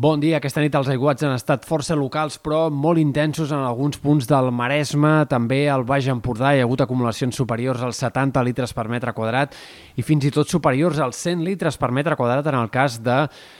Bon dia. Aquesta nit els aiguats han estat força locals, però molt intensos en alguns punts del Maresme. També al Baix Empordà hi ha hagut acumulacions superiors als 70 litres per metre quadrat i fins i tot superiors als 100 litres per metre quadrat en el cas de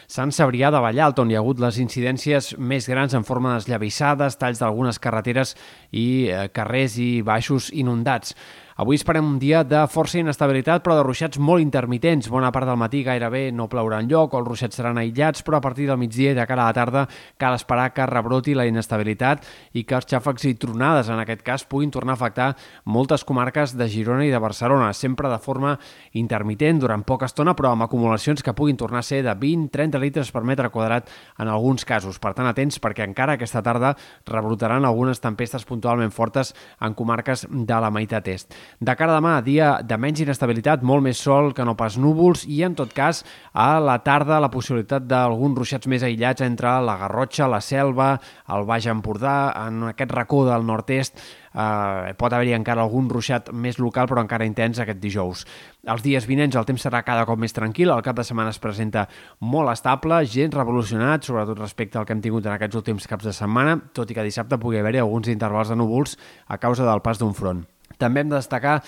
Sant Cebrià de Vallalt, on hi ha hagut les incidències més grans en forma d'esllavissades, talls d'algunes carreteres i eh, carrers i baixos inundats. Avui esperem un dia de força inestabilitat, però de ruixats molt intermitents. Bona part del matí gairebé no plourà en lloc, o els ruixats seran aïllats, però a partir del migdia i de cara a la tarda cal esperar que rebroti la inestabilitat i que els xàfecs i tronades, en aquest cas, puguin tornar a afectar moltes comarques de Girona i de Barcelona, sempre de forma intermitent, durant poca estona, però amb acumulacions que puguin tornar a ser de 20-30 litres per metre quadrat en alguns casos. Per tant, atents, perquè encara aquesta tarda rebrotaran algunes tempestes puntualment fortes en comarques de la meitat est. De cara a demà, dia de menys inestabilitat, molt més sol que no pas núvols i, en tot cas, a la tarda la possibilitat d'alguns ruixats més aïllats entre la Garrotxa, la Selva, el Baix Empordà, en aquest racó del nord-est, eh, pot haver-hi encara algun ruixat més local però encara intens aquest dijous. Els dies vinents el temps serà cada cop més tranquil, el cap de setmana es presenta molt estable, gens revolucionat, sobretot respecte al que hem tingut en aquests últims caps de setmana, tot i que dissabte pugui haver-hi alguns intervals de núvols a causa del pas d'un front. També hem de destacar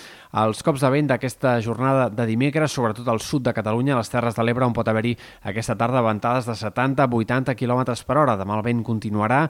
els cops de vent d'aquesta jornada de dimecres, sobretot al sud de Catalunya, a les Terres de l'Ebre, on pot haver-hi aquesta tarda ventades de 70-80 km per hora. Demà el vent continuarà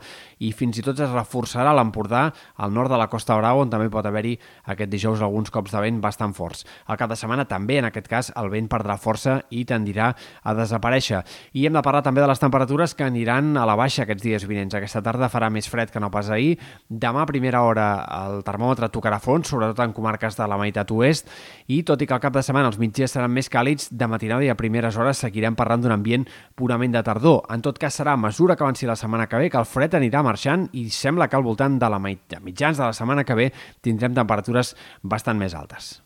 i fins i tot es reforçarà l'Empordà al nord de la Costa Brava, on també pot haver-hi aquest dijous alguns cops de vent bastant forts. Al cap de setmana també, en aquest cas, el vent perdrà força i tendirà a desaparèixer. I hem de parlar també de les temperatures que aniran a la baixa aquests dies vinents. Aquesta tarda farà més fred que no pas ahir. Demà a primera hora el termòmetre tocarà fons, sobretot en comarques de la meitat oest, i tot i que al cap de setmana els mitjans seran més càlids, de matinada i a primeres hores seguirem parlant d'un ambient purament de tardor. En tot cas, serà a mesura que avanci la setmana que ve que el fred anirà marxant i sembla que al voltant de la mitjans de la setmana que ve tindrem temperatures bastant més altes.